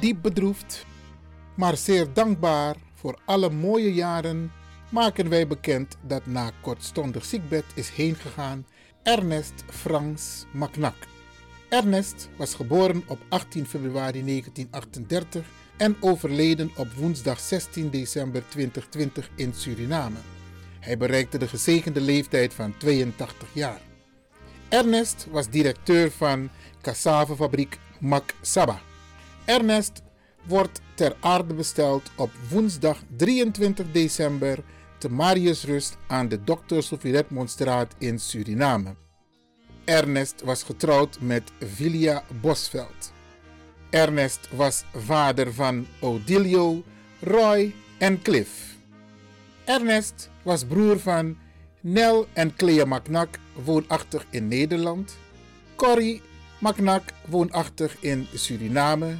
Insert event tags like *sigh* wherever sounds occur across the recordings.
Diep bedroefd, maar zeer dankbaar voor alle mooie jaren maken wij bekend dat na kortstondig ziekbed is heengegaan Ernest Frans Macnak. Ernest was geboren op 18 februari 1938 en overleden op woensdag 16 december 2020 in Suriname. Hij bereikte de gezegende leeftijd van 82 jaar. Ernest was directeur van cassavefabriek Mac Saba. Ernest wordt ter aarde besteld op woensdag 23 december te Mariusrust aan de Dr. Sofie Redmondstraat in Suriname. Ernest was getrouwd met Vilia Bosveld. Ernest was vader van Odilio, Roy en Cliff. Ernest was broer van Nel en Clea Macnak, woonachtig in Nederland. Corrie Macnak, woonachtig in Suriname.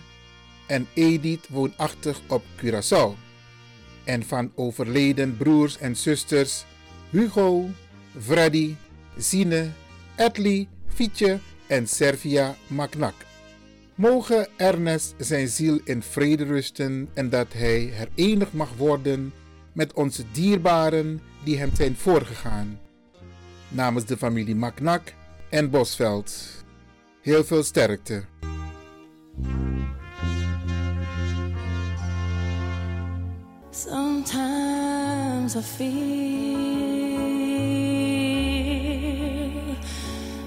En Edith, woonachtig op Curaçao. En van overleden broers en zusters Hugo, Freddy, Zine, Edley, Fietje en Servia Macnak. Mogen Ernest zijn ziel in vrede rusten en dat hij herenigd mag worden met onze dierbaren die hem zijn voorgegaan. Namens de familie Macnak en Bosveld. Heel veel sterkte. Sometimes I feel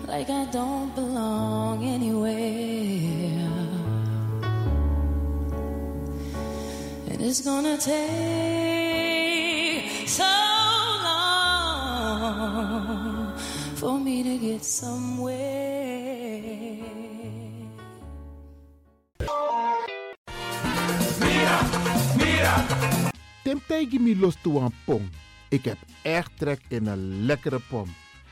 like I don't belong anywhere. And it's gonna take for me to get somewhere. Tim tegen me los toe aan pom. Ik heb echt trek in een lekkere pom.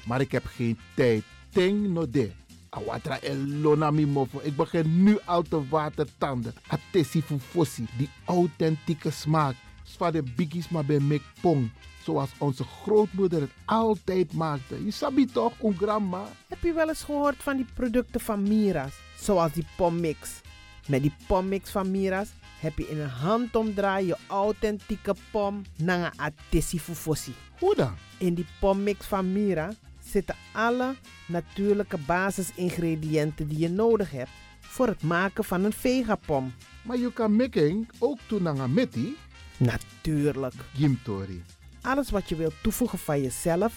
Maar ik heb geen tijd. Ting no de. Awatra elona mofo. Ik begin nu al te watertanden. Atesi fufosi. Die authentieke smaak. Zwa de biggies maar bij mek pong. Zoals onze grootmoeder het altijd maakte. Je sabi toch, een grandma? Heb je wel eens gehoord van die producten van Mira's? Zoals die pommix. Met die pommix van Mira's heb je in een handomdraai je authentieke pom naar atesi fufosi. Hoe dan? In die pommix van Mira zitten alle natuurlijke basisingrediënten die je nodig hebt voor het maken van een vegapom. Maar je kan making ook doen naar een metti. Natuurlijk. Gimtori. Alles wat je wilt toevoegen van jezelf,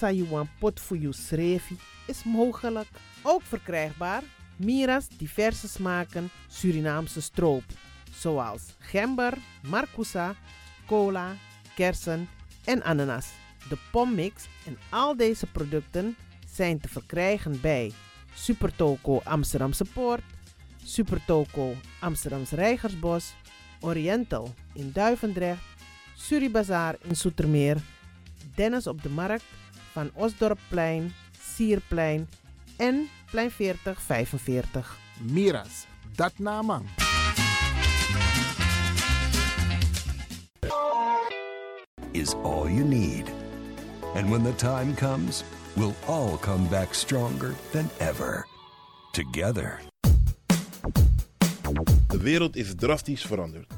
you want pot voor je schreefie, is mogelijk. Ook verkrijgbaar Mira's diverse smaken Surinaamse stroop. Zoals gember, marcousa, cola, kersen en ananas. De pommix en al deze producten zijn te verkrijgen bij Supertoco Amsterdamse Poort, Supertoco Amsterdamse Rijgersbos, Oriental in Duivendrecht, Suribazaar in Soetermeer, Dennis op de Markt van Osdorpplein, Sierplein en Plein 40 45. Miras, dat naman. is all you need. And when the time comes, we'll all come back stronger than ever. Together. De wereld is drastisch veranderd.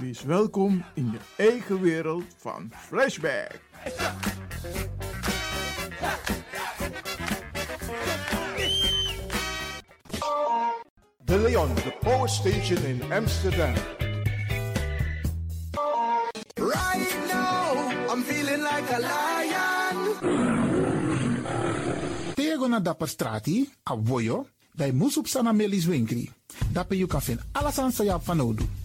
Wees welkom in je eigen wereld van Flashback. De Leon, de power station in Amsterdam. Right now, I'm feeling like a lion. Tego na dapper strati, a voyo, dai musup sana melis winkri. Dapper you kan vinden alles aan sa van.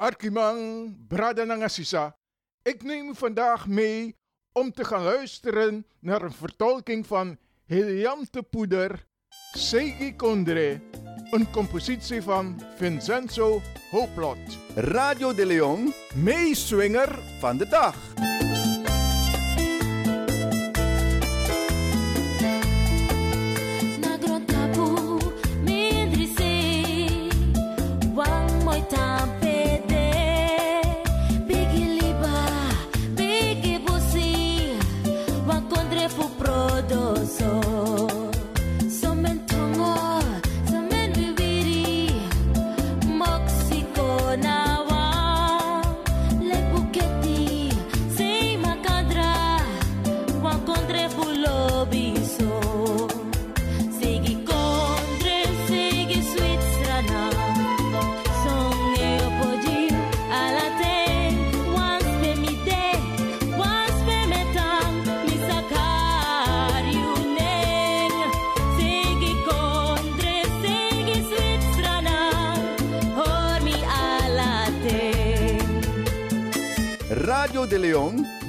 Arkimang, Brada Nangasisa. Ik neem u vandaag mee om te gaan luisteren naar een vertolking van Heliante Poeder, Segi Kondre, een compositie van Vincenzo Hoplot. Radio de Leon, meeswinger van de dag.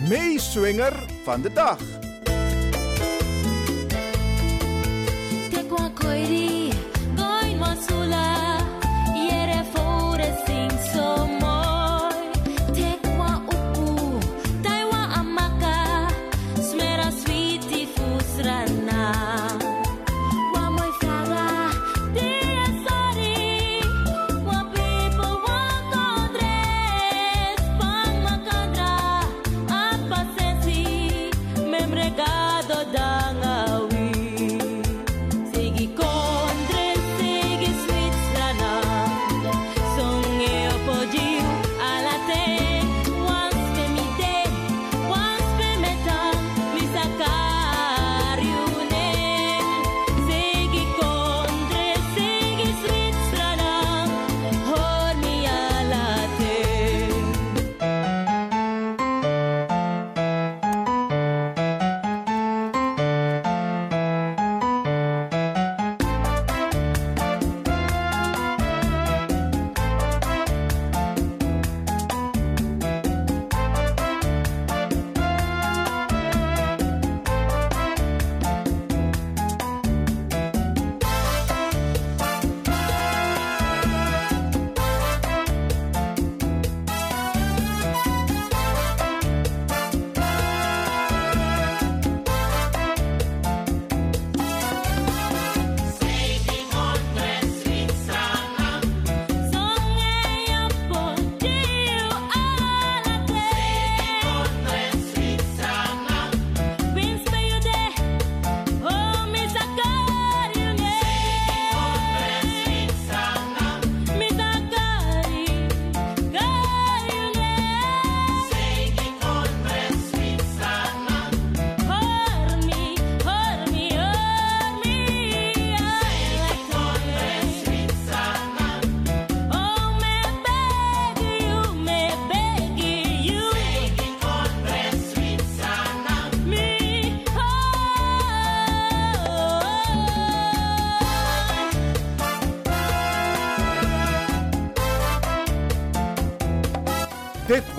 Meeswinger van de dag.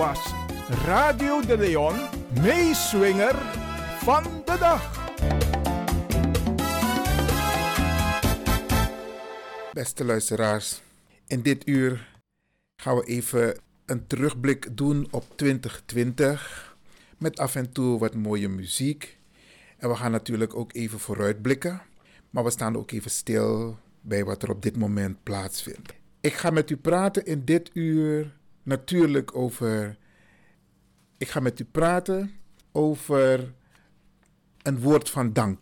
Was Radio de Leon, meeswinger van de dag. Beste luisteraars, in dit uur gaan we even een terugblik doen op 2020. Met af en toe wat mooie muziek. En we gaan natuurlijk ook even vooruitblikken. Maar we staan ook even stil bij wat er op dit moment plaatsvindt. Ik ga met u praten in dit uur natuurlijk over. Ik ga met u praten over een woord van dank.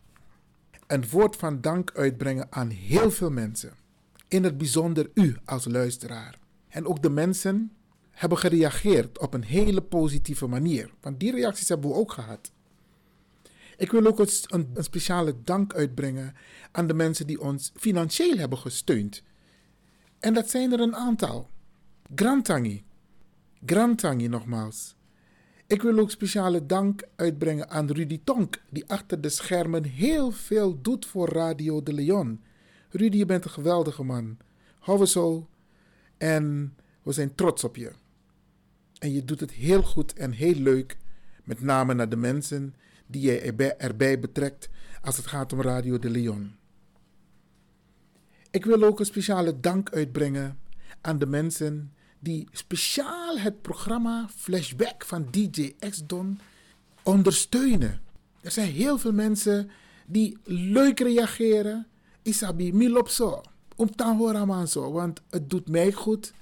Een woord van dank uitbrengen aan heel veel mensen. In het bijzonder u als luisteraar. En ook de mensen hebben gereageerd op een hele positieve manier. Want die reacties hebben we ook gehad. Ik wil ook een, een speciale dank uitbrengen aan de mensen die ons financieel hebben gesteund. En dat zijn er een aantal. Grantangi. Grantangi nogmaals. Ik wil ook speciale dank uitbrengen aan Rudy Tonk, die achter de schermen heel veel doet voor Radio de Leon. Rudy, je bent een geweldige man. Hou zo. En we zijn trots op je. En je doet het heel goed en heel leuk. Met name naar de mensen die jij erbij, erbij betrekt als het gaat om Radio de Leon. Ik wil ook een speciale dank uitbrengen aan de mensen die speciaal het programma Flashback van DJ X-Don ondersteunen. Er zijn heel veel mensen die leuk reageren. Isabi, milopso. Zo. Want het doet mij goed.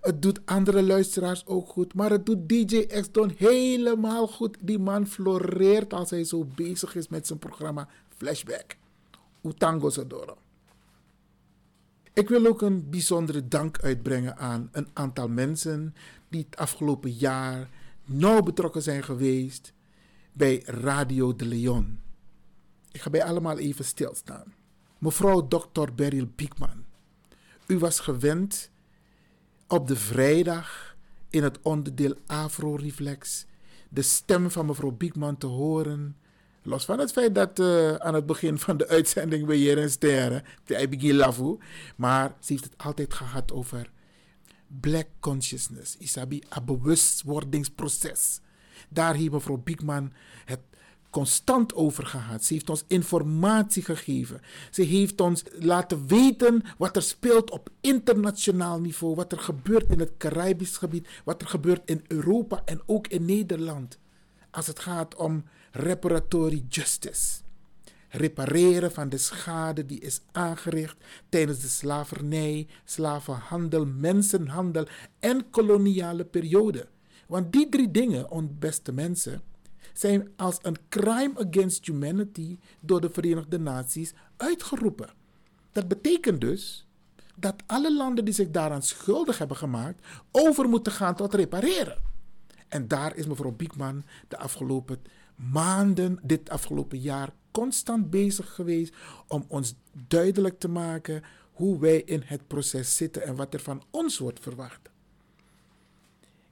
Het doet andere luisteraars ook goed. Maar het doet DJ X-Don helemaal goed. Die man floreert als hij zo bezig is met zijn programma Flashback. Utango. Ik wil ook een bijzondere dank uitbrengen aan een aantal mensen die het afgelopen jaar nauw betrokken zijn geweest bij Radio de Leon. Ik ga bij allemaal even stilstaan. Mevrouw Dr. Beryl Biekman, u was gewend op de vrijdag in het onderdeel Afro Reflex de stem van mevrouw Biekman te horen. Los van het feit dat uh, aan het begin van de uitzending we hier in sterren, de begin Lavu, maar ze heeft het altijd gehad over black consciousness. Isabi, een bewustwordingsproces. Daar heeft mevrouw Biekman het constant over gehad. Ze heeft ons informatie gegeven. Ze heeft ons laten weten wat er speelt op internationaal niveau. Wat er gebeurt in het Caribisch gebied. Wat er gebeurt in Europa en ook in Nederland. Als het gaat om reparatory justice. Repareren van de schade die is aangericht tijdens de slavernij, slavenhandel, mensenhandel en koloniale periode. Want die drie dingen, beste mensen, zijn als een crime against humanity door de Verenigde Naties uitgeroepen. Dat betekent dus dat alle landen die zich daaraan schuldig hebben gemaakt, over moeten gaan tot repareren. En daar is mevrouw Biekman de afgelopen maanden, dit afgelopen jaar, constant bezig geweest om ons duidelijk te maken hoe wij in het proces zitten en wat er van ons wordt verwacht.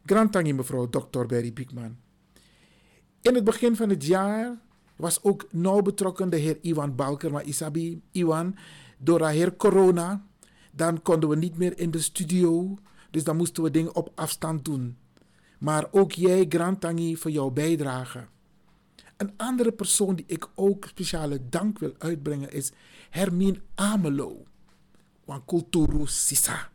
Grand mevrouw Dr. Berry Biekman. In het begin van het jaar was ook nauw betrokken de heer Iwan Balker. Maar Isabi, Iwan, door de heer corona, dan konden we niet meer in de studio. Dus dan moesten we dingen op afstand doen. Maar ook jij, Grand Tangi, voor jouw bijdrage. Een andere persoon die ik ook speciale dank wil uitbrengen is Hermine Amelo. Wan Kulturu Sisa.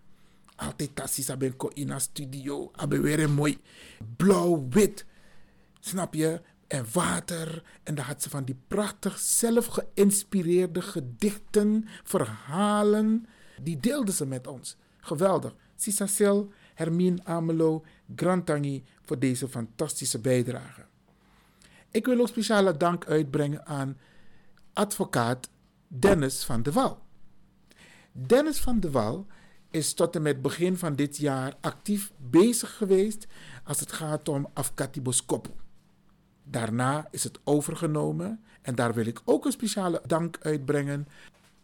Altijd dat Sisa ben in studio. Abe mooi blauw-wit Snap je? En water. En dan had ze van die prachtig zelf geïnspireerde gedichten, verhalen. Die deelde ze met ons. Geweldig. Sisacel, Hermine Amelo, Grantangi voor deze fantastische bijdrage. Ik wil ook speciale dank uitbrengen aan advocaat Dennis van de Wal. Dennis van de Wal is tot en met begin van dit jaar actief bezig geweest als het gaat om Afkatiboskopu. Daarna is het overgenomen en daar wil ik ook een speciale dank uitbrengen.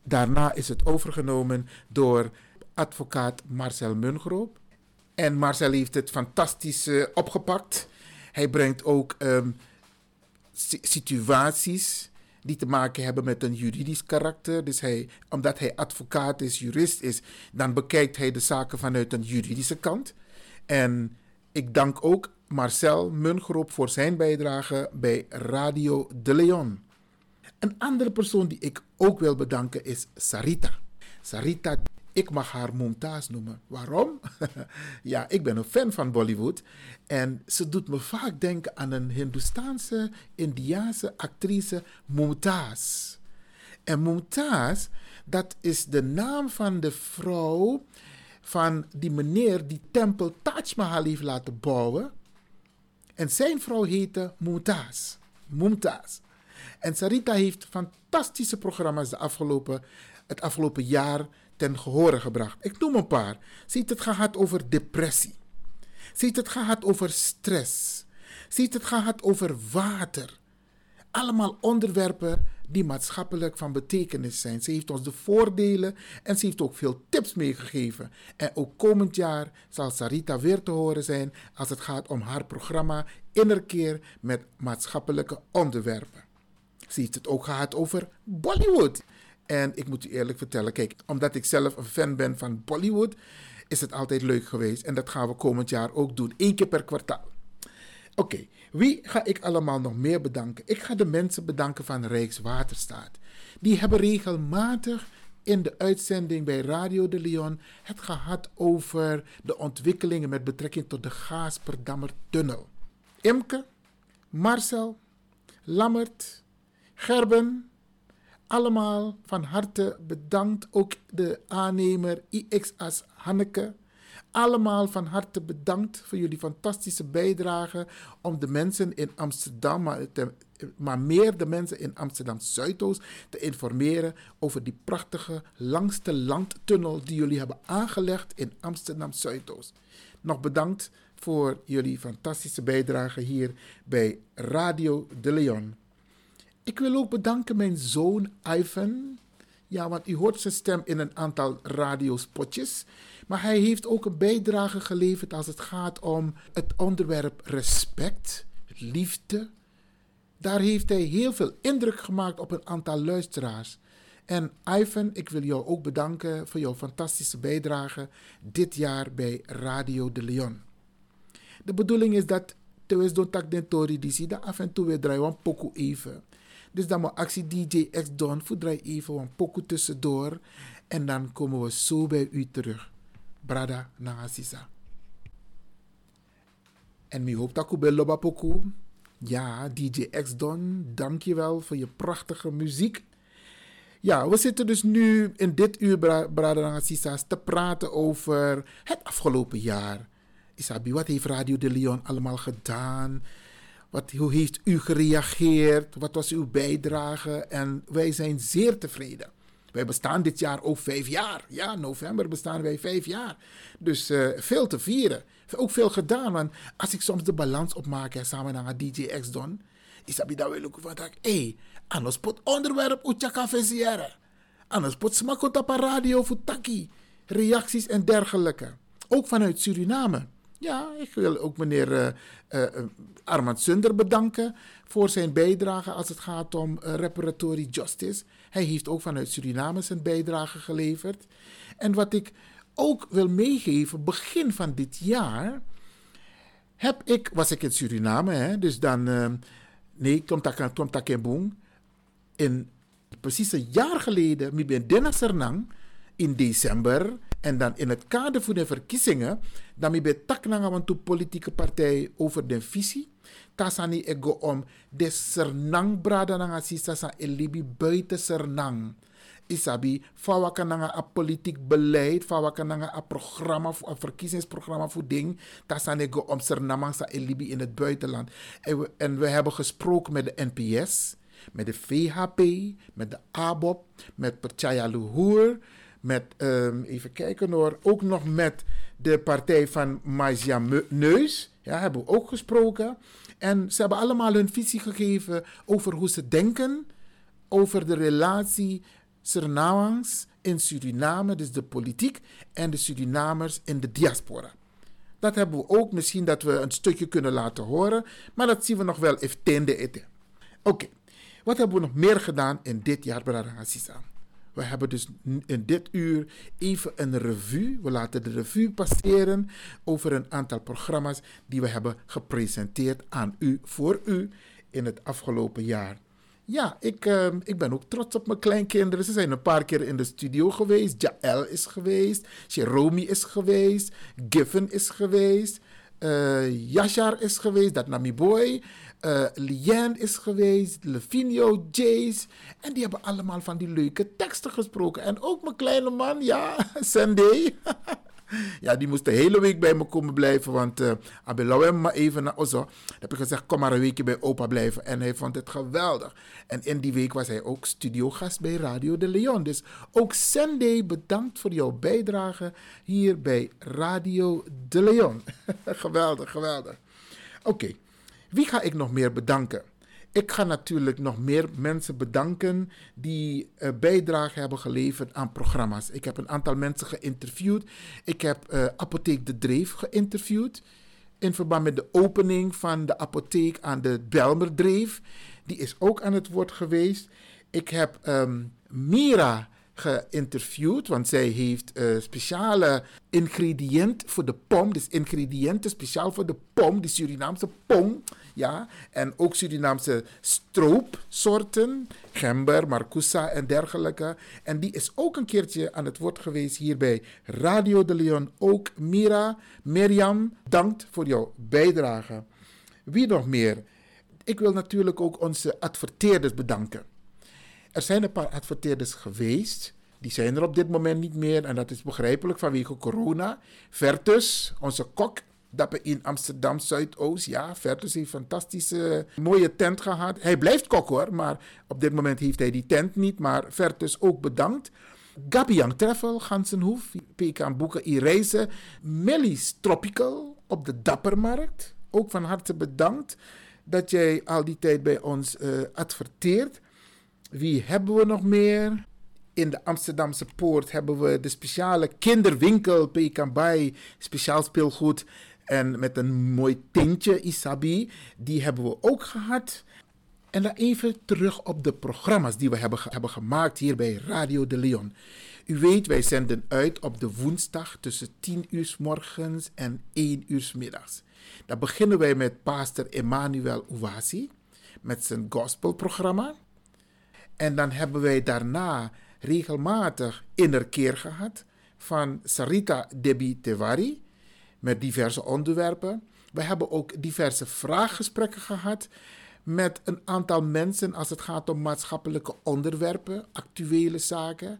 Daarna is het overgenomen door advocaat Marcel Mungroop. En Marcel heeft het fantastisch uh, opgepakt. Hij brengt ook um, situaties die te maken hebben met een juridisch karakter. Dus hij, omdat hij advocaat is, jurist is, dan bekijkt hij de zaken vanuit een juridische kant. En ik dank ook Marcel Mungroop voor zijn bijdrage bij Radio de Leon. Een andere persoon die ik ook wil bedanken is Sarita. Sarita, ik mag haar Mumtaz noemen. Waarom? *laughs* ja, ik ben een fan van Bollywood. En ze doet me vaak denken aan een Hindoestaanse, Indiaanse actrice Mumtaz. En Mumtaz, dat is de naam van de vrouw van die meneer die tempel Taj Mahal heeft laten bouwen. En zijn vrouw heette Mumtaz. Mumtaz. En Sarita heeft fantastische programma's de afgelopen, het afgelopen jaar ten gehore gebracht. Ik noem een paar. Heeft het gehad over depressie. Heeft het gehad over stress. Heeft het gehad over water. Allemaal onderwerpen die maatschappelijk van betekenis zijn. Ze heeft ons de voordelen en ze heeft ook veel tips meegegeven. En ook komend jaar zal Sarita weer te horen zijn als het gaat om haar programma Innerkeer met maatschappelijke onderwerpen. Ze heeft het ook gehad over Bollywood. En ik moet u eerlijk vertellen, kijk, omdat ik zelf een fan ben van Bollywood, is het altijd leuk geweest. En dat gaan we komend jaar ook doen, één keer per kwartaal. Oké, wie ga ik allemaal nog meer bedanken? Ik ga de mensen bedanken van Rijkswaterstaat. Die hebben regelmatig in de uitzending bij Radio de Leon het gehad over de ontwikkelingen met betrekking tot de Gaasperdammer tunnel. Imke, Marcel, Lammert, Gerben, allemaal van harte bedankt. Ook de aannemer IXAS Hanneke allemaal van harte bedankt voor jullie fantastische bijdrage om de mensen in Amsterdam, maar, maar meer de mensen in Amsterdam Zuidoost te informeren over die prachtige langste landtunnel die jullie hebben aangelegd in Amsterdam Zuidoost. Nog bedankt voor jullie fantastische bijdrage hier bij Radio de Leon. Ik wil ook bedanken mijn zoon Ivan. Ja, want u hoort zijn stem in een aantal radiospotjes. Maar hij heeft ook een bijdrage geleverd als het gaat om het onderwerp respect, liefde. Daar heeft hij heel veel indruk gemaakt op een aantal luisteraars. En Ivan, ik wil jou ook bedanken voor jouw fantastische bijdrage dit jaar bij Radio de Leon. De bedoeling is dat terwijl don tak den tori die af en toe weer draaien pokoe even. Dus dan moet actie DJ X Don draai even een pokoe tussendoor. En dan komen we zo bij u terug. Brada Nagasisa. En mi hoop dat bij Loba pokoe. Ja, DJ X Don, dankjewel voor je prachtige muziek. Ja, we zitten dus nu in dit uur, Brada Nagasisa, te praten over het afgelopen jaar. Isabi, wat heeft Radio de Leon allemaal gedaan? Wat, hoe heeft u gereageerd? Wat was uw bijdrage? En wij zijn zeer tevreden. Wij bestaan dit jaar ook vijf jaar. Ja, november bestaan wij vijf jaar. Dus uh, veel te vieren. Ook veel gedaan. Want als ik soms de balans opmaak hè, samen met DJ X Don. Isabi, dat wil ik van dat. Hé, anders pot onderwerp utjaka versieren. Anders pot smakot op radio voor taki. Reacties en dergelijke. Ook vanuit Suriname. Ja, ik wil ook meneer uh, Armand Sunder bedanken voor zijn bijdrage als het gaat om uh, reparatory justice. Hij heeft ook vanuit Suriname zijn bijdrage geleverd. En wat ik ook wil meegeven, begin van dit jaar heb ik, was ik in Suriname, hè, dus dan, nee, Tom Takembong, in precies een jaar geleden, ik ben Dennis in december en dan in het kader van de verkiezingen, dan ben ik tak politieke partij over de visie. Tasani ego om de Sernang brada nanga sisa sa elibi buiten Sernang. Isabi, fawa kananga a politiek beleid, fawa kananga a programma, a verkiezingsprogramma voor ding. Tasani ego om Sernamang sa elibi in het buitenland. En we, en we hebben gesproken met de NPS, met de VHP, met de ABOP, met Percaya Luhur met, um, even kijken hoor, ook nog met de partij van Maïsia Neus. Ja, hebben we ook gesproken. En ze hebben allemaal hun visie gegeven over hoe ze denken over de relatie Surinaams in Suriname, dus de politiek, en de Surinamers in de diaspora. Dat hebben we ook, misschien dat we een stukje kunnen laten horen, maar dat zien we nog wel even ten de Oké, wat hebben we nog meer gedaan in dit jaar, Brada Assisa? We hebben dus in dit uur even een revue. We laten de revue passeren over een aantal programma's die we hebben gepresenteerd aan u, voor u in het afgelopen jaar. Ja, ik, uh, ik ben ook trots op mijn kleinkinderen. Ze zijn een paar keer in de studio geweest. Jaël is geweest. Jerome is geweest. Giffen is geweest. Uh, Yashar is geweest. Dat Nami Boy. Uh, Lien is geweest, Levinio, Jace. En die hebben allemaal van die leuke teksten gesproken. En ook mijn kleine man, ja, *laughs* Sandy. *laughs* *laughs* ja, die moest de hele week bij me komen blijven. Want uh, maar even naar Ozo. Dan heb ik gezegd, kom maar een weekje bij opa blijven. En hij vond het geweldig. En in die week was hij ook studiogast bij Radio de Leon. Dus ook Sandy, bedankt voor jouw bijdrage hier bij Radio de Leon. *laughs* geweldig, geweldig. Oké. Wie ga ik nog meer bedanken? Ik ga natuurlijk nog meer mensen bedanken die uh, bijdrage hebben geleverd aan programma's. Ik heb een aantal mensen geïnterviewd. Ik heb uh, Apotheek de Dreef geïnterviewd. In verband met de opening van de apotheek aan de Belmerdreef. Die is ook aan het woord geweest. Ik heb um, Mira geïnterviewd, want zij heeft uh, speciale ingrediënten voor de pom. Dus ingrediënten speciaal voor de pom, de Surinaamse pom. Ja, en ook Surinaamse stroopsoorten, gember, marcousa en dergelijke. En die is ook een keertje aan het woord geweest hier bij Radio de Leon. Ook Mira, Mirjam, dankt voor jouw bijdrage. Wie nog meer? Ik wil natuurlijk ook onze adverteerders bedanken. Er zijn een paar adverteerders geweest. Die zijn er op dit moment niet meer. En dat is begrijpelijk vanwege corona. Vertus, onze kok, dat in Amsterdam Zuidoost. Ja, Vertus heeft een fantastische, mooie tent gehad. Hij blijft kok hoor, maar op dit moment heeft hij die tent niet. Maar Vertus ook bedankt. Gabiang Treffel, Gansenhoef, PK Boeken, Ireizen. Melly's Tropical op de Dappermarkt. Ook van harte bedankt dat jij al die tijd bij ons uh, adverteert. Wie hebben we nog meer? In de Amsterdamse Poort hebben we de speciale kinderwinkel Pekambai, speciaal speelgoed en met een mooi tintje Isabi. Die hebben we ook gehad. En dan even terug op de programma's die we hebben, hebben gemaakt hier bij Radio de Leon. U weet, wij zenden uit op de woensdag tussen 10 uur s morgens en 1 uur s middags. Dan beginnen wij met pastor Emmanuel Ouasi met zijn gospelprogramma. En dan hebben wij daarna regelmatig innerkeer gehad van Sarita Debi Tevari met diverse onderwerpen. We hebben ook diverse vraaggesprekken gehad met een aantal mensen als het gaat om maatschappelijke onderwerpen, actuele zaken.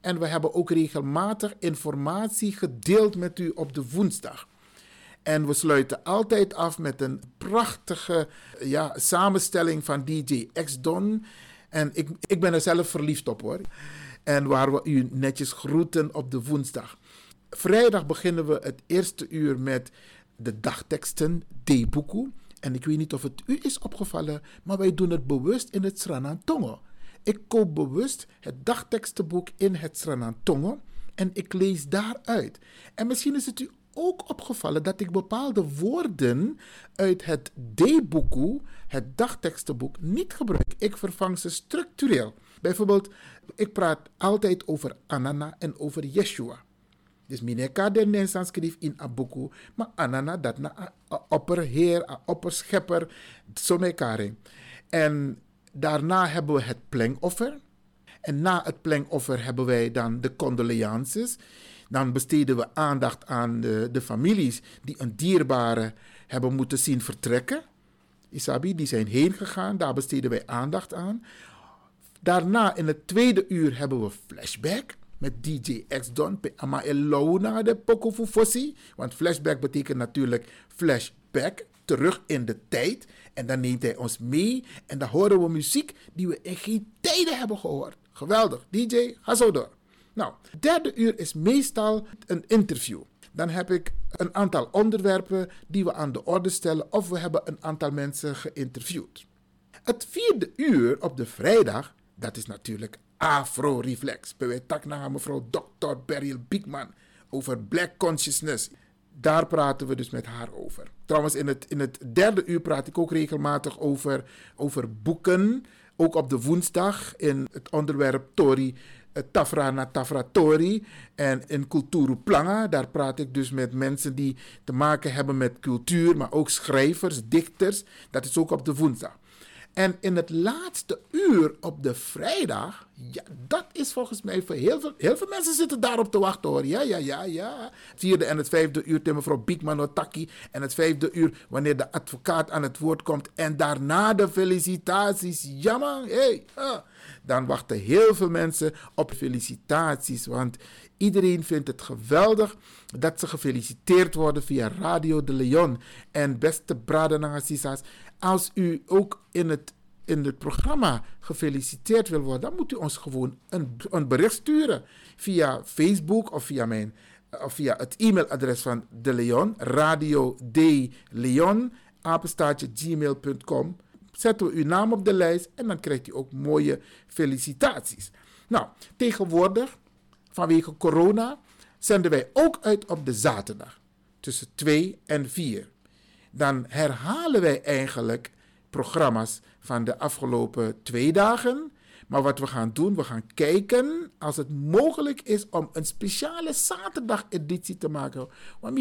En we hebben ook regelmatig informatie gedeeld met u op de woensdag. En we sluiten altijd af met een prachtige ja, samenstelling van DJ X-Don. En ik, ik ben er zelf verliefd op hoor. En waar we u netjes groeten op de woensdag. Vrijdag beginnen we het eerste uur met de dagteksten D-boeku. En ik weet niet of het u is opgevallen, maar wij doen het bewust in het Sranantongo. Ik koop bewust het dagtekstenboek in het Sranantongo en ik lees daaruit. En misschien is het u ook opgevallen dat ik bepaalde woorden uit het D-boeku, het dagtekstenboek, niet gebruik. Ik vervang ze structureel. Bijvoorbeeld, ik praat altijd over Anana en over Yeshua. Dus mineka den nensan schreef in a boeku, maar Anana dat na opperheer, opperschepper, zo mekaring. En daarna hebben we het plengoffer. En na het plengoffer hebben wij dan de condolences. Dan besteden we aandacht aan de, de families die een dierbare hebben moeten zien vertrekken. Isabi, die zijn heen gegaan, daar besteden wij aandacht aan. Daarna in het tweede uur hebben we flashback met DJ X Don. Ama de pokofu fossi. Want flashback betekent natuurlijk flashback, terug in de tijd. En dan neemt hij ons mee en dan horen we muziek die we in geen tijden hebben gehoord. Geweldig. DJ, ga zo door. Nou, derde uur is meestal een interview. Dan heb ik een aantal onderwerpen die we aan de orde stellen of we hebben een aantal mensen geïnterviewd. Het vierde uur op de vrijdag, dat is natuurlijk Afro-reflex. Bij tak naar mevrouw Dr. Beryl Biekman over Black Consciousness. Daar praten we dus met haar over. Trouwens, in het, in het derde uur praat ik ook regelmatig over, over boeken. Ook op de woensdag in het onderwerp Tori eh, Tafra na Tafra Tori. En in Culturu Planga, daar praat ik dus met mensen die te maken hebben met cultuur, maar ook schrijvers, dichters. Dat is ook op de woensdag. En in het laatste uur op de vrijdag, ja, dat is volgens mij voor heel veel, heel veel mensen zitten daarop te wachten hoor. Ja, ja, ja, ja. Vierde en het vijfde uur tegen mevrouw Biekman Otaki. En het vijfde uur wanneer de advocaat aan het woord komt. En daarna de felicitaties. Ja man, hey, Dan wachten heel veel mensen op felicitaties. Want iedereen vindt het geweldig dat ze gefeliciteerd worden via Radio de Leon. En beste Bradenangasisas, als u ook in het, in het programma gefeliciteerd wil worden, dan moet u ons gewoon een, een bericht sturen via Facebook of via, mijn, of via het e-mailadres van De Leon, radio de Leon, apenstaatje gmail.com. Zetten we uw naam op de lijst en dan krijgt u ook mooie felicitaties. Nou, tegenwoordig, vanwege corona, zenden wij ook uit op de zaterdag tussen 2 en 4 dan herhalen wij eigenlijk programma's van de afgelopen twee dagen. Maar wat we gaan doen, we gaan kijken als het mogelijk is om een speciale zaterdag-editie te maken. Want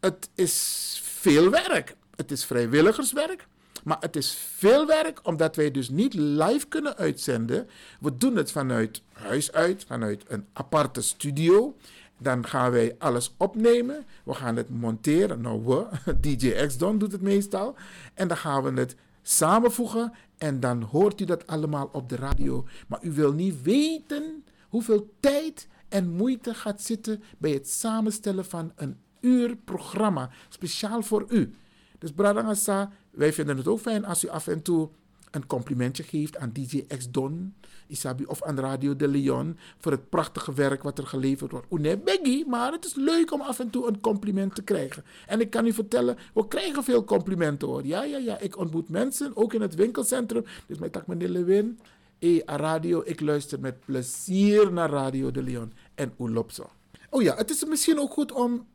het is veel werk. Het is vrijwilligerswerk. Maar het is veel werk omdat wij dus niet live kunnen uitzenden. We doen het vanuit huis uit, vanuit een aparte studio. Dan gaan wij alles opnemen. We gaan het monteren. Nou, *laughs* DJ X-Don doet het meestal. En dan gaan we het samenvoegen. En dan hoort u dat allemaal op de radio. Maar u wil niet weten hoeveel tijd en moeite gaat zitten bij het samenstellen van een uur programma. Speciaal voor u. Dus Bradangasa, wij vinden het ook fijn als u af en toe een complimentje geeft aan DJ X Don, Isabi of aan Radio de Leon voor het prachtige werk wat er geleverd wordt. Nee, Beggy, maar het is leuk om af en toe een compliment te krijgen. En ik kan u vertellen, we krijgen veel complimenten hoor. Ja, ja, ja, ik ontmoet mensen, ook in het winkelcentrum. Dus mijn tak meneer Lewin, eh, radio, ik luister met plezier naar Radio de Leon en Oelopso. Oh ja, het is misschien ook goed om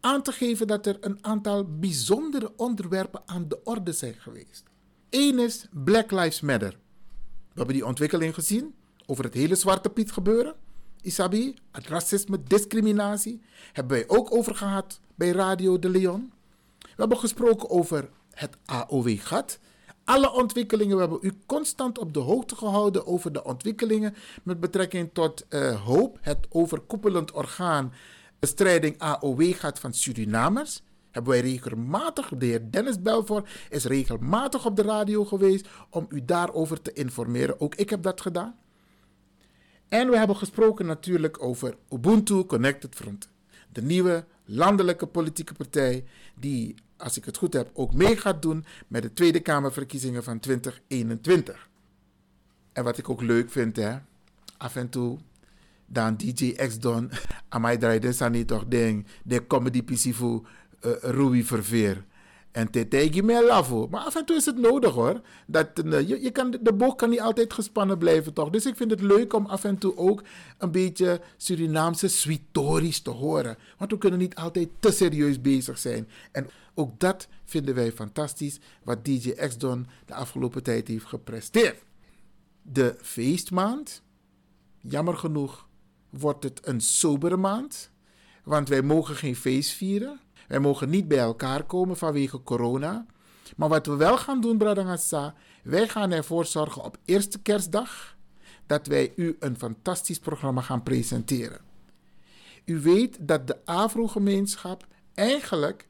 aan te geven dat er een aantal bijzondere onderwerpen aan de orde zijn geweest. Eén is Black Lives Matter. We hebben die ontwikkeling gezien over het hele Zwarte Piet gebeuren. Isabi, het racisme, discriminatie, hebben wij ook over gehad bij Radio de Leon. We hebben gesproken over het AOW-gat. Alle ontwikkelingen, we hebben u constant op de hoogte gehouden over de ontwikkelingen met betrekking tot uh, HOOP, het overkoepelend orgaan bestrijding AOW-gat van Surinamers. Hebben wij regelmatig, de heer Dennis Belfort is regelmatig op de radio geweest om u daarover te informeren. Ook ik heb dat gedaan. En we hebben gesproken natuurlijk over Ubuntu Connected Front. De nieuwe landelijke politieke partij die, als ik het goed heb, ook mee gaat doen met de Tweede Kamerverkiezingen van 2021. En wat ik ook leuk vind, hè, af en toe, dan DJ X Don, aan mij Sani toch ding, de comedy PC voor uh, Ruby Verveer. En tegen me lafo. Maar af en toe is het nodig hoor. Dat, uh, je, je kan, de boog kan niet altijd gespannen blijven toch. Dus ik vind het leuk om af en toe ook een beetje Surinaamse sweetories te horen. Want we kunnen niet altijd te serieus bezig zijn. En ook dat vinden wij fantastisch. Wat DJ X-Don de afgelopen tijd heeft gepresteerd. De feestmaand. Jammer genoeg wordt het een sobere maand. Want wij mogen geen feest vieren. Wij mogen niet bij elkaar komen vanwege corona. Maar wat we wel gaan doen, Bradangasa, wij gaan ervoor zorgen op eerste kerstdag dat wij u een fantastisch programma gaan presenteren. U weet dat de Afro-gemeenschap eigenlijk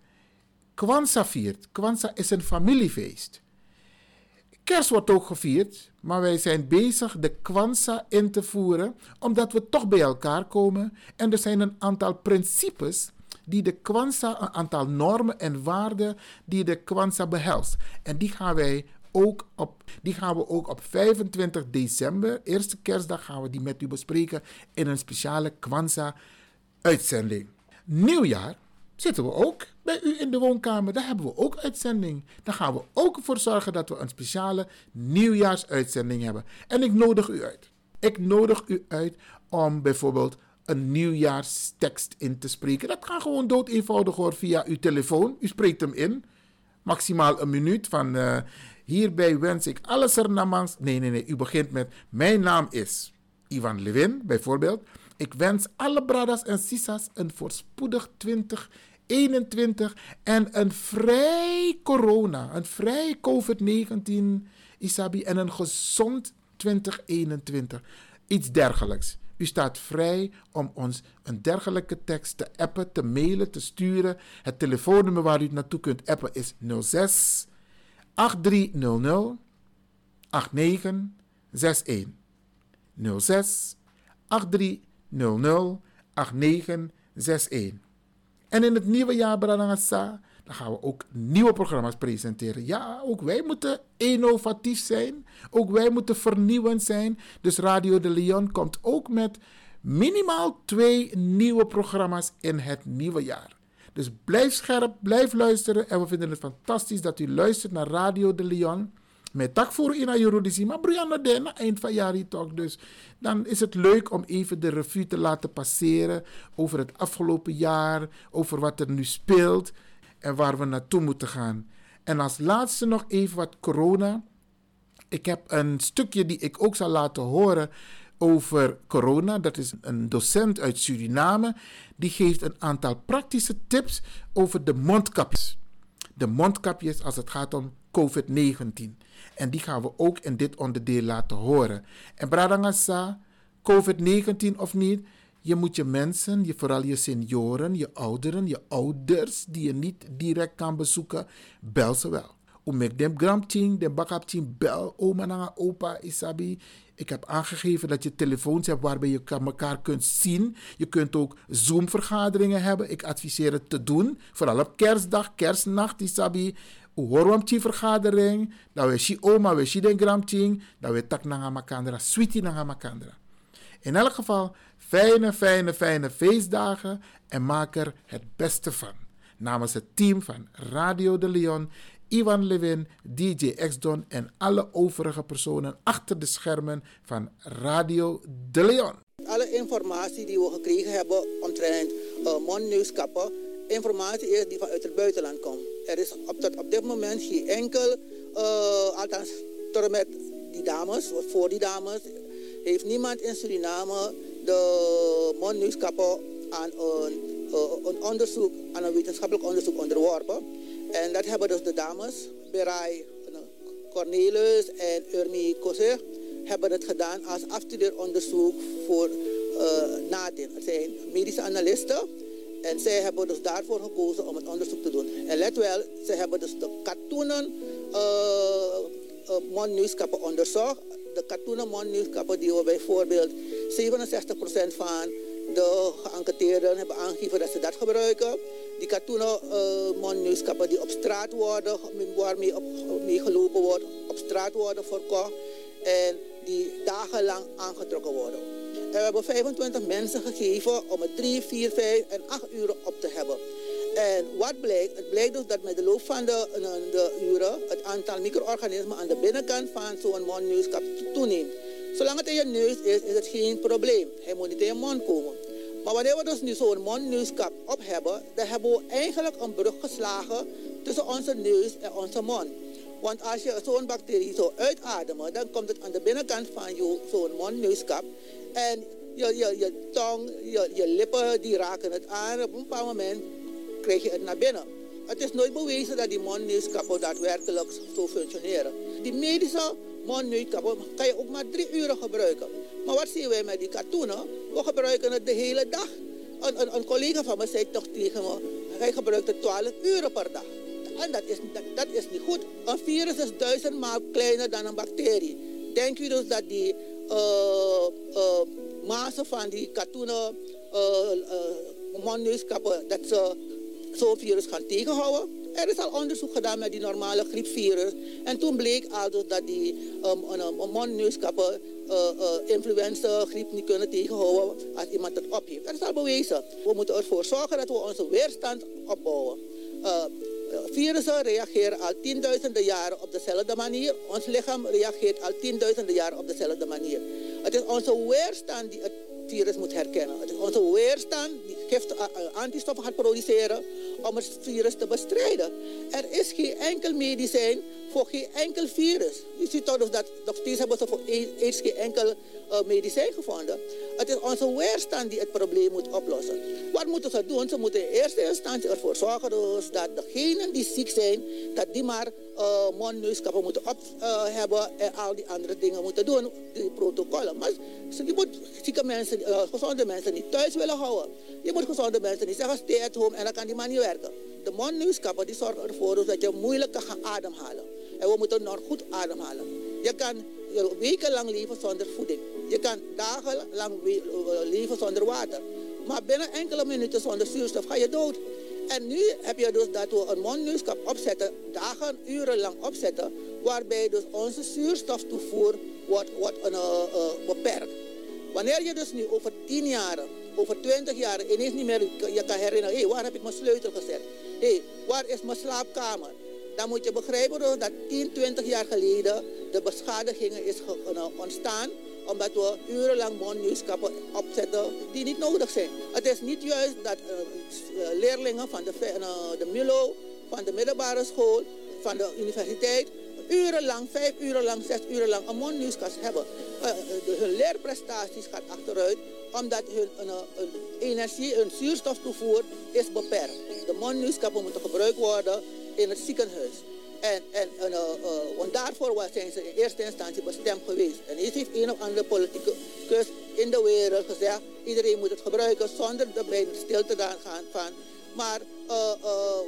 Kwanzaa viert. Kwanzaa is een familiefeest. Kerst wordt ook gevierd, maar wij zijn bezig de Kwanzaa in te voeren, omdat we toch bij elkaar komen. En er zijn een aantal principes die de Kwanzaa, een aantal normen en waarden die de Kwanzaa behelst. En die gaan wij ook op, die gaan we ook op 25 december, eerste kerstdag, gaan we die met u bespreken in een speciale Kwanzaa-uitzending. Nieuwjaar zitten we ook bij u in de woonkamer. Daar hebben we ook uitzending. Daar gaan we ook voor zorgen dat we een speciale nieuwjaarsuitzending hebben. En ik nodig u uit. Ik nodig u uit om bijvoorbeeld een nieuwjaarstekst in te spreken. Dat kan gewoon dood eenvoudig hoor via uw telefoon. U spreekt hem in. Maximaal een minuut van uh, hierbij wens ik alles er namens. Nee, nee, nee. U begint met mijn naam is Ivan Levin bijvoorbeeld. Ik wens alle bradas en sisas een voorspoedig 2021 en een vrij corona, een vrij COVID-19 Isabi en een gezond 2021. Iets dergelijks. U staat vrij om ons een dergelijke tekst te appen, te mailen, te sturen. Het telefoonnummer waar u naartoe kunt appen is 06 8300 8961. 06 8300 8961. En in het nieuwe jaar, Branagasa, dan gaan we ook nieuwe programma's presenteren. Ja, ook wij moeten innovatief zijn. Ook wij moeten vernieuwend zijn. Dus Radio de Leon komt ook met minimaal twee nieuwe programma's in het nieuwe jaar. Dus blijf scherp, blijf luisteren. En we vinden het fantastisch dat u luistert naar Radio de Leon. Met tak voor in Ayurudisi, maar Brianna eind van jaar toch. Dus dan is het leuk om even de revue te laten passeren over het afgelopen jaar, over wat er nu speelt en waar we naartoe moeten gaan. En als laatste nog even wat corona. Ik heb een stukje die ik ook zal laten horen over corona. Dat is een docent uit Suriname. Die geeft een aantal praktische tips over de mondkapjes. De mondkapjes als het gaat om COVID-19. En die gaan we ook in dit onderdeel laten horen. En Bradangasa, COVID-19 of niet, je moet je mensen, je, vooral je senioren, je ouderen, je ouders die je niet direct kan bezoeken, bel ze wel. Omek dem gramting, dem bakapting, bel oma en opa isabi. Ik heb aangegeven dat je telefoons hebt waarbij je elkaar kunt zien. Je kunt ook Zoom-vergaderingen hebben. Ik adviseer het te doen. Vooral op kerstdag, kerstnacht, isabi. Hoorwam vergadering. Dat we si oma, we si den gramting. Dat we tak na makandra, sweetie na makandra. In elk geval, fijne, fijne, fijne feestdagen en maak er het beste van. Namens het team van Radio de Leon, Ivan Levin, DJ X-Don en alle overige personen achter de schermen van Radio de Leon. Alle informatie die we gekregen hebben omtrent uh, mondneuskappen, informatie is die vanuit het buitenland komt. Er is op, dat, op dit moment geen enkel uh, althans tot met die dames, voor die dames, heeft niemand in Suriname de mondneuskappen aan een, uh, een onderzoek, aan een wetenschappelijk onderzoek onderworpen. En dat hebben dus de dames, Berai Cornelis en Urmi Kosser, hebben het gedaan als afstudeeronderzoek voor uh. Het zijn medische analisten en zij hebben dus daarvoor gekozen om het onderzoek te doen. En let wel, ze hebben dus de katoenen uh, uh, onderzocht. De katoenen die we bijvoorbeeld 67% van de geënquêteerden hebben aangegeven dat ze dat gebruiken. Die katoenen uh, die op straat worden, waarmee op, mee gelopen wordt, op straat worden verkocht en die dagenlang aangetrokken worden. En we hebben 25 mensen gegeven om het 3, 4, 5 en 8 uur op te hebben. En wat blijkt? Het blijkt dus dat met de loop van de, de uren het aantal micro-organismen aan de binnenkant van zo'n mondneuskap toeneemt. Zolang het in je neus is, is het geen probleem. Hij moet niet in je mond komen. Maar wanneer we dus nu zo'n mondneuskap op hebben, dan hebben we eigenlijk een brug geslagen tussen onze neus en onze mond. Want als je zo'n bacterie zo uitademt, dan komt het aan de binnenkant van je zo'n mondneuskap. En je, je, je tong, je, je lippen, die raken het aan. Op een bepaald moment krijg je het naar binnen. Het is nooit bewezen dat die mondneuskappen daadwerkelijk zo functioneren. Die medische mondneuskappen kan je ook maar drie uur gebruiken. Maar wat zien wij met die katoenen? We gebruiken het de hele dag. Een, een, een collega van me zei toch tegen me, hij gebruikt het 12 uur per dag. En dat is, dat, is niet goed. Een virus is duizendmaal kleiner dan een bacterie. Denk u dus dat die uh, mazen van die katoenen uh, uh, mondneuskappen, dat ze zo'n virus gaan tegenhouden? Er is al onderzoek gedaan met die normale griepvirus. En toen bleek al dat die um, um, uh, uh, influenza, griep niet kunnen tegenhouden als iemand het op heeft. Dat is al bewezen. We moeten ervoor zorgen dat we onze weerstand opbouwen. Uh, virussen reageren al tienduizenden jaren op dezelfde manier. Ons lichaam reageert al tienduizenden jaren op dezelfde manier. Het is onze weerstand die het virus moet herkennen. Het is onze weerstand die antistoffen gaat produceren om het virus te bestrijden. Er is geen enkel medicijn voor geen enkel virus. Je ziet toch dat nog steeds hebben ze voor AIDS geen enkel uh, medicijn gevonden. Het is onze weerstand die het probleem moet oplossen. Wat moeten ze doen? Ze moeten in eerste instantie ervoor zorgen dus dat degenen die ziek zijn, dat die maar uh, mondneuskappen moeten op uh, hebben en al die andere dingen moeten doen, die protocollen. Maar je moet zieke mensen, gezonde mensen niet thuis willen houden. Je moet gezonde mensen niet zeggen, stay at home en dan kan die man niet werken. De mondneuskappen die zorgen ervoor dat je moeilijk kan ademhalen. En we moeten nog goed ademhalen. Je kan wekenlang leven zonder voeding. Je kan dagenlang leven zonder water. Maar binnen enkele minuten zonder zuurstof ga je dood. En nu heb je dus dat we een mondneuskap opzetten, dagen, urenlang opzetten, waarbij dus onze zuurstoftoevoer wordt, wordt uh, uh, beperkt. Wanneer je dus nu over 10 jaar, over 20 jaar ineens niet meer je kan herinneren, hé, hey, waar heb ik mijn sleutel gezet? Hé, hey, waar is mijn slaapkamer? Dan moet je begrijpen dus dat 10, 20 jaar geleden de beschadigingen is ontstaan omdat we urenlang mondneuskappen opzetten die niet nodig zijn. Het is niet juist dat uh, leerlingen van de, uh, de MILO, van de middelbare school, van de universiteit, urenlang, vijf uur lang, zes uur lang een mondneuskast hebben. Hun leerprestaties gaan achteruit omdat hun energie, hun zuurstoftoevoer is beperkt. De mondneuskappen moeten gebruikt worden in het ziekenhuis. En, en, en uh, uh, want daarvoor zijn ze in eerste instantie bestemd geweest. En is heeft een of andere politicus in de wereld gezegd, iedereen moet het gebruiken zonder erbij stil te gaan van. Maar uh,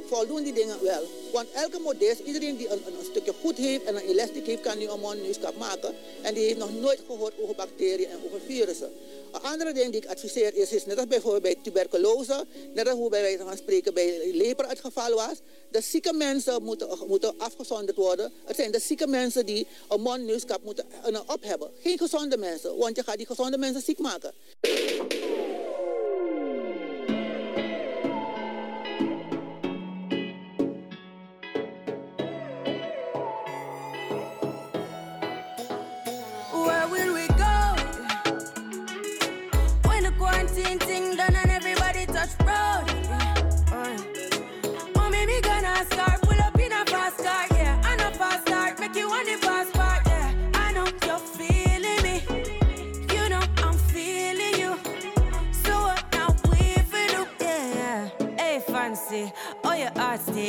voldoen die dingen wel. Want elke modest, iedereen die een, een, stukje goed heeft en een elastiek heeft, kan nu een mondneuskap maken. En die heeft nog nooit gehoord over bacteriën en over virussen. Een andere ding die ik adviseer is, is net als bijvoorbeeld bij tuberculose, net als hoe bij wijze van spreken bij leper het geval was. De zieke mensen moeten, moeten afgezonderd worden. Het zijn de zieke mensen die een mondneuskap moeten uh, op hebben. Geen gezonde mensen, want je gaat die gezonde mensen ziek maken.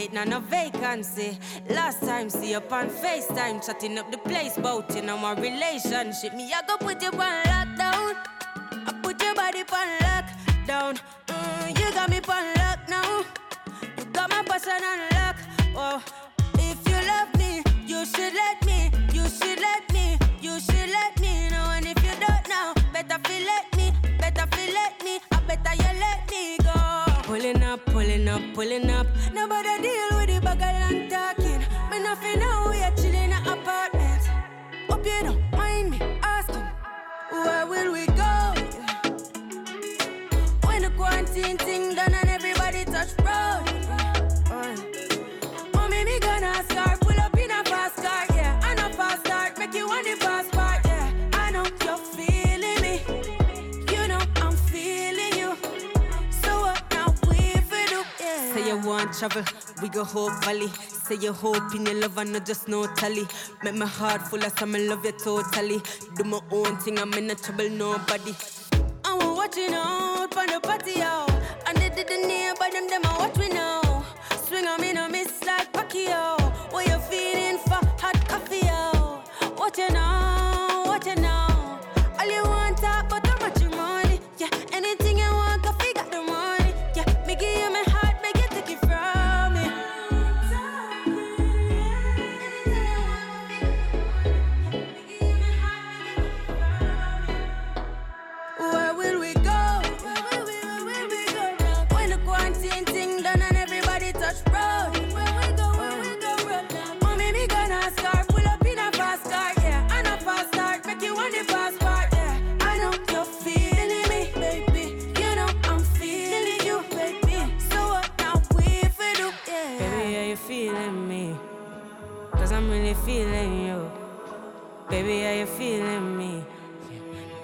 State, now no vacancy. Last time, see you on FaceTime, chatting up the place, bout you know my relationship. Me, I go put you on lockdown. I put your body on lockdown. Mm, you got me on lock now. You got my person on lock. Oh, if you love me, you should let up, pulling up, pulling up. Nobody deal travel, we go whole valley. Say you hope in your love and not just no tally. Make my heart full of some love you totally. Do my own thing, I'm in no trouble, nobody. I'm watching out for the patio. And they did the neighbor, them, them, I watch me now. Feeling me? Cause I'm really feeling you. Baby, are you feeling me?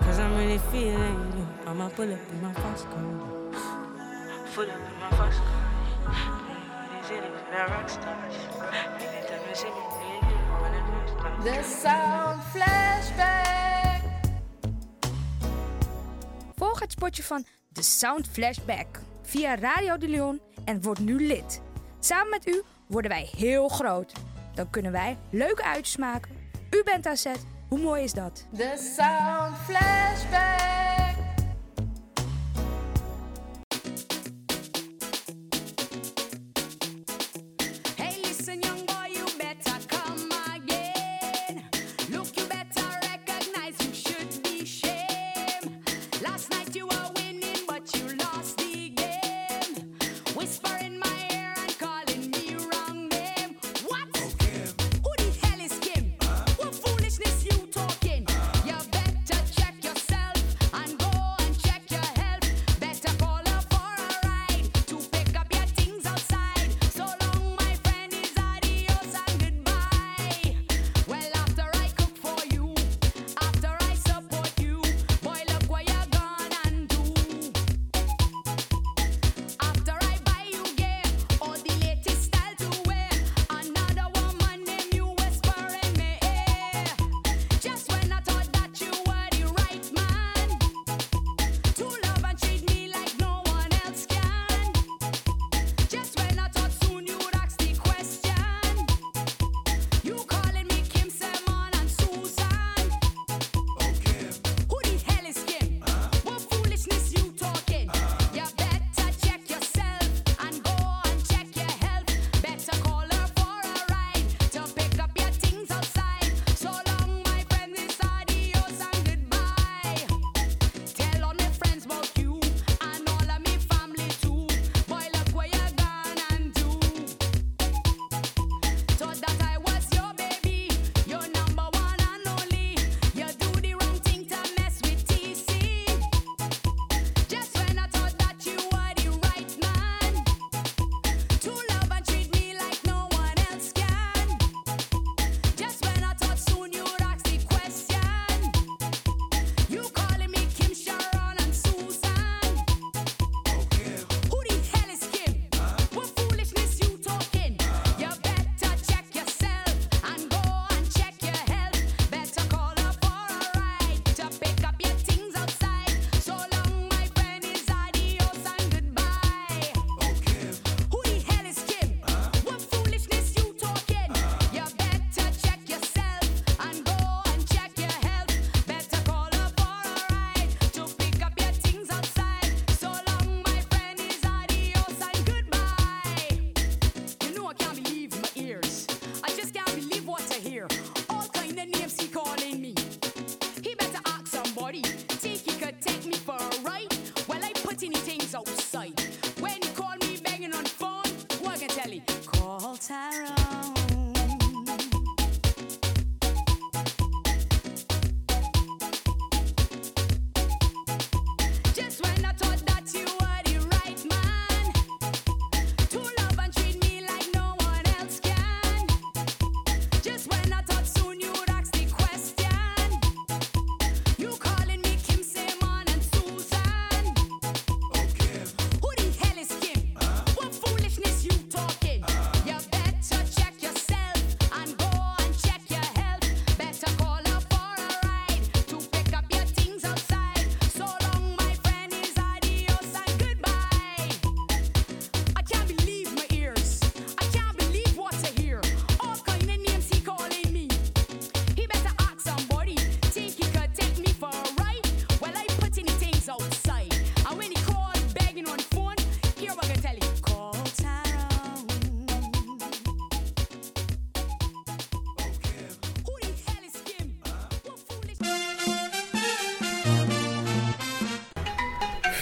Cause I'm really feeling you. I'ma pull up in my fast car. Pull up in my fast car. The Sound Flashback. Volg het spotje van The Sound Flashback via Radio de Leon en word nu lid. Samen met u worden wij heel groot. Dan kunnen wij leuke uitjes maken. U bent zet. Hoe mooi is dat? The Sound Flashback.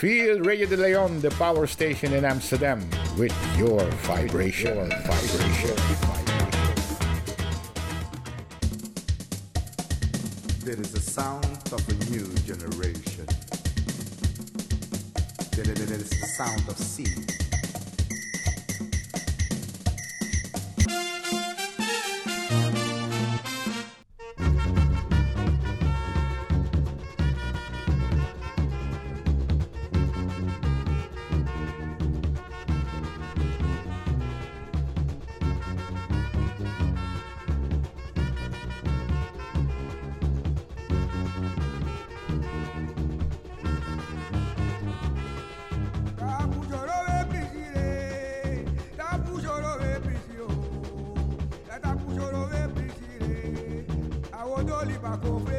Feel Radio de Leon, the power station in Amsterdam, with your vibration. Your vibration. There is a sound pobre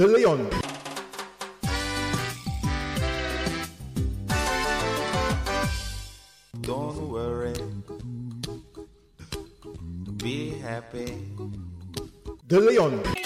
De Leon. Don't worry. Be happy. De Leon.